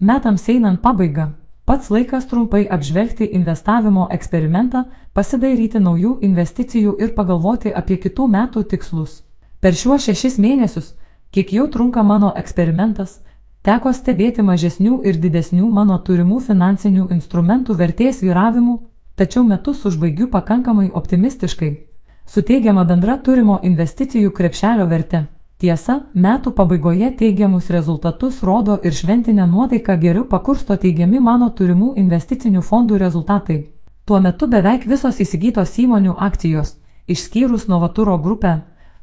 Metams einant pabaigą, pats laikas trumpai apžvelgti investavimo eksperimentą, pasidairyti naujų investicijų ir pagalvoti apie kitų metų tikslus. Per šiuos šešis mėnesius, kiek jau trunka mano eksperimentas, teko stebėti mažesnių ir didesnių mano turimų finansinių instrumentų vertės vyravimų, tačiau metus užbaigiu pakankamai optimistiškai. Suteigiama bendra turimo investicijų krepšelio verte. Tiesa, metų pabaigoje teigiamus rezultatus rodo ir šventinę nuotaiką geriau pakursto teigiami mano turimų investicinių fondų rezultatai. Tuo metu beveik visos įsigytos įmonių akcijos, išskyrus Novaturo grupę,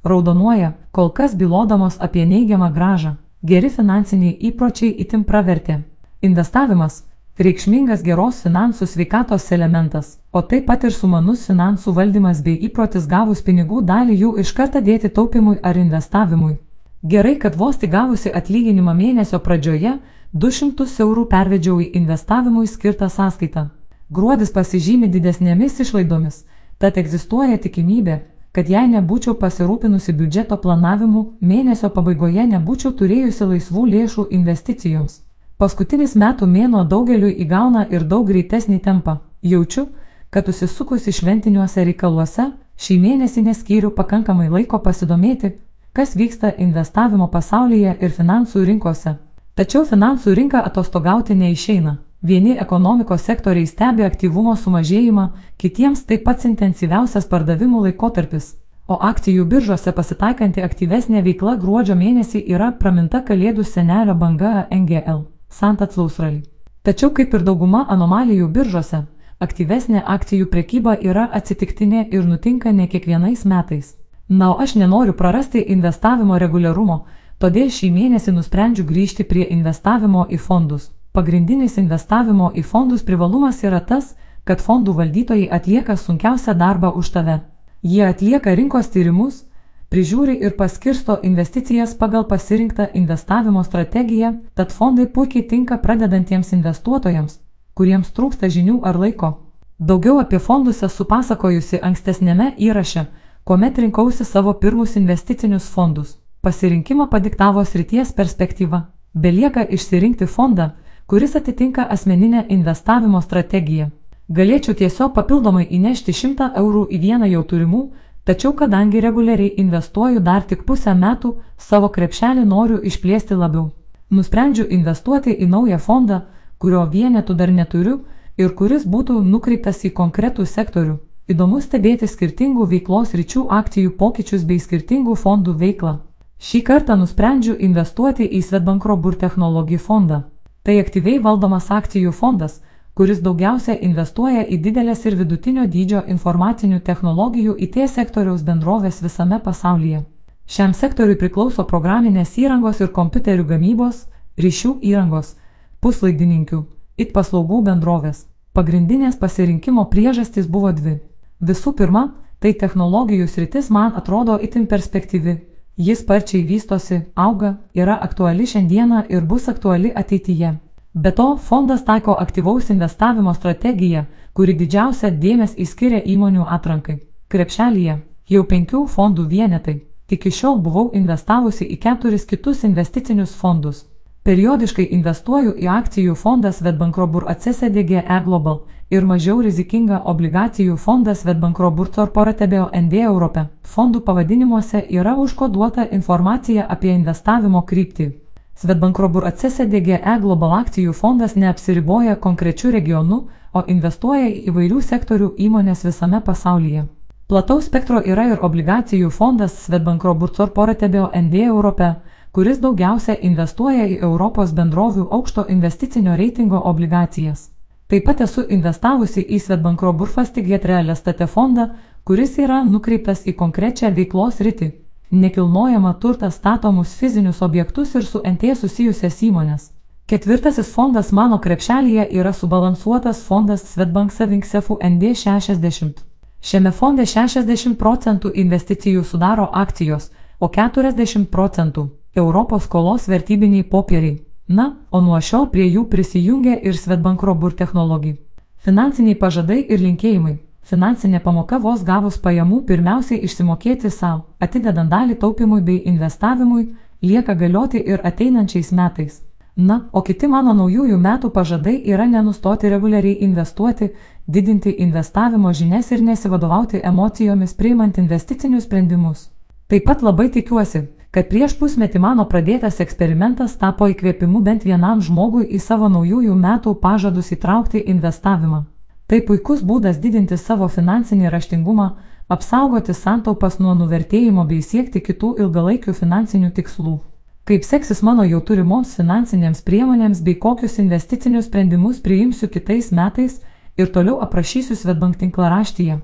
raudonuoja, kol kas bylodamos apie neigiamą gražą. Geri finansiniai įpročiai itin pravertė. Investavimas - reikšmingas geros finansų sveikatos elementas, o taip pat ir sumanus finansų valdymas bei įprotis gavus pinigų dalį jų iš karto dėti taupimui ar investavimui. Gerai, kad vos tik gavusi atlyginimą mėnesio pradžioje 200 eurų pervedžiau į investavimui skirtą sąskaitą. Gruodis pasižymi didesnėmis išlaidomis, tad egzistuoja tikimybė, kad jei nebūčiau pasirūpinusi biudžeto planavimu, mėnesio pabaigoje nebūčiau turėjusi laisvų lėšų investicijoms. Paskutinis metų mėnuo daugeliu įgauna ir daug greitesnį tempą. Jaučiu, kad užsisukusi šventiniuose reikaluose, šį mėnesį neskyriu pakankamai laiko pasidomėti, kas vyksta investavimo pasaulyje ir finansų rinkose. Tačiau finansų rinką atostogauti neišeina. Vieni ekonomikos sektoriai stebi aktyvumo sumažėjimą, kitiems tai pats intensyviausias pardavimų laikotarpis, o akcijų biržose pasitaikanti aktyvesnė veikla gruodžio mėnesį yra praminta Kalėdų senelio banga NGL Santatslaus rally. Tačiau kaip ir dauguma anomalijų biržose, aktyvesnė akcijų prekyba yra atsitiktinė ir nutinka ne kiekvienais metais. Na, o aš nenoriu prarasti investavimo reguliarumo, todėl šį mėnesį nusprendžiu grįžti prie investavimo į fondus. Pagrindinis investavimo į fondus privalumas yra tas, kad fondų valdytojai atlieka sunkiausią darbą už tave. Jie atlieka rinkos tyrimus, prižiūri ir paskirsto investicijas pagal pasirinktą investavimo strategiją, tad fondai puikiai tinka pradedantiems investuotojams, kuriems trūksta žinių ar laiko. Daugiau apie fondus esu pasakojusi ankstesnėme įraše, kuomet rinkausi savo pirmus investicinius fondus. Pasirinkimą padiktavo srities perspektyva. Belieka išsirinkti fondą, kuris atitinka asmeninę investavimo strategiją. Galėčiau tiesiog papildomai įnešti 100 eurų į vieną jau turimų, tačiau kadangi reguliariai investuoju dar tik pusę metų, savo krepšelį noriu išplėsti labiau. Nusprendžiu investuoti į naują fondą, kurio vienetų dar neturiu ir kuris būtų nukreiptas į konkretų sektorių. Įdomu stebėti skirtingų veiklos ryčių akcijų pokyčius bei skirtingų fondų veiklą. Šį kartą nusprendžiu investuoti į Svetbankrobur technologijų fondą. Tai aktyviai valdomas akcijų fondas, kuris daugiausia investuoja į didelės ir vidutinio dydžio informacinių technologijų IT sektoriaus bendrovės visame pasaulyje. Šiam sektoriui priklauso programinės įrangos ir kompiuterių gamybos, ryšių įrangos, puslaidininkių, it paslaugų bendrovės. Pagrindinės pasirinkimo priežastys buvo dvi. Visų pirma, tai technologijų sritis man atrodo itin perspektyvi Jis sparčiai vystosi, auga, yra aktuali šiandieną ir bus aktuali ateityje. Be to, fondas taiko aktyvaus investavimo strategiją, kuri didžiausią dėmesį skiria įmonių atrankai. Krepšelyje jau penkių fondų vienetai. Tik iš šiol buvau investavusi į keturis kitus investicinius fondus. Periodiškai investuoju į akcijų fondą Svetbankrobur ACSDG E-Global ir mažiau rizikingą obligacijų fondą Svetbankrobur Corporatebeo ND Europe. Fondų pavadinimuose yra užkoduota informacija apie investavimo kryptį. Svetbankrobur ACSDGE Global akcijų fondas neapsiriboja konkrečiu regionu, o investuoja į įvairių sektorių įmonės visame pasaulyje. Plataus spektro yra ir obligacijų fondas Svetbankrobur Corporatebeo ND Europe, kuris daugiausia investuoja į Europos bendrovių aukšto investicinio reitingo obligacijas. Taip pat esu investavusi į Svetbankro Burfastigėt Real Estate fondą, kuris yra nukreiptas į konkrečią veiklos rytį - nekilnojama turta statomus fizinius objektus ir su NT susijusias įmonės. Ketvirtasis fondas mano krepšelėje yra subalansuotas fondas Svetbank Savings Sefu ND 60. Šiame fonde 60 procentų investicijų sudaro akcijos, o 40 procentų - Europos skolos vertybiniai popieriai. Na, o nuo šiol prie jų prisijungia ir Svetbankrobur technologijų. Finansiniai pažadai ir linkėjimai. Finansinė pamoka vos gavus pajamų pirmiausiai išsimokėti savo, atidedant dalį taupimui bei investavimui, lieka galioti ir ateinančiais metais. Na, o kiti mano naujųjų metų pažadai yra nenustoti reguliariai investuoti, didinti investavimo žinias ir nesivadovauti emocijomis priimant investicinius sprendimus. Taip pat labai tikiuosi, kad prieš pusmetį mano pradėtas eksperimentas tapo įkvėpimu bent vienam žmogui į savo naujųjų metų pažadus įtraukti investavimą. Tai puikus būdas didinti savo finansinį raštingumą, apsaugoti santaupas nuo nuvertėjimo bei siekti kitų ilgalaikių finansinių tikslų. Kaip seksis mano jau turimoms finansinėms priemonėms bei kokius investicinius sprendimus priimsiu kitais metais ir toliau aprašysiu Svetbank tinklaraštyje.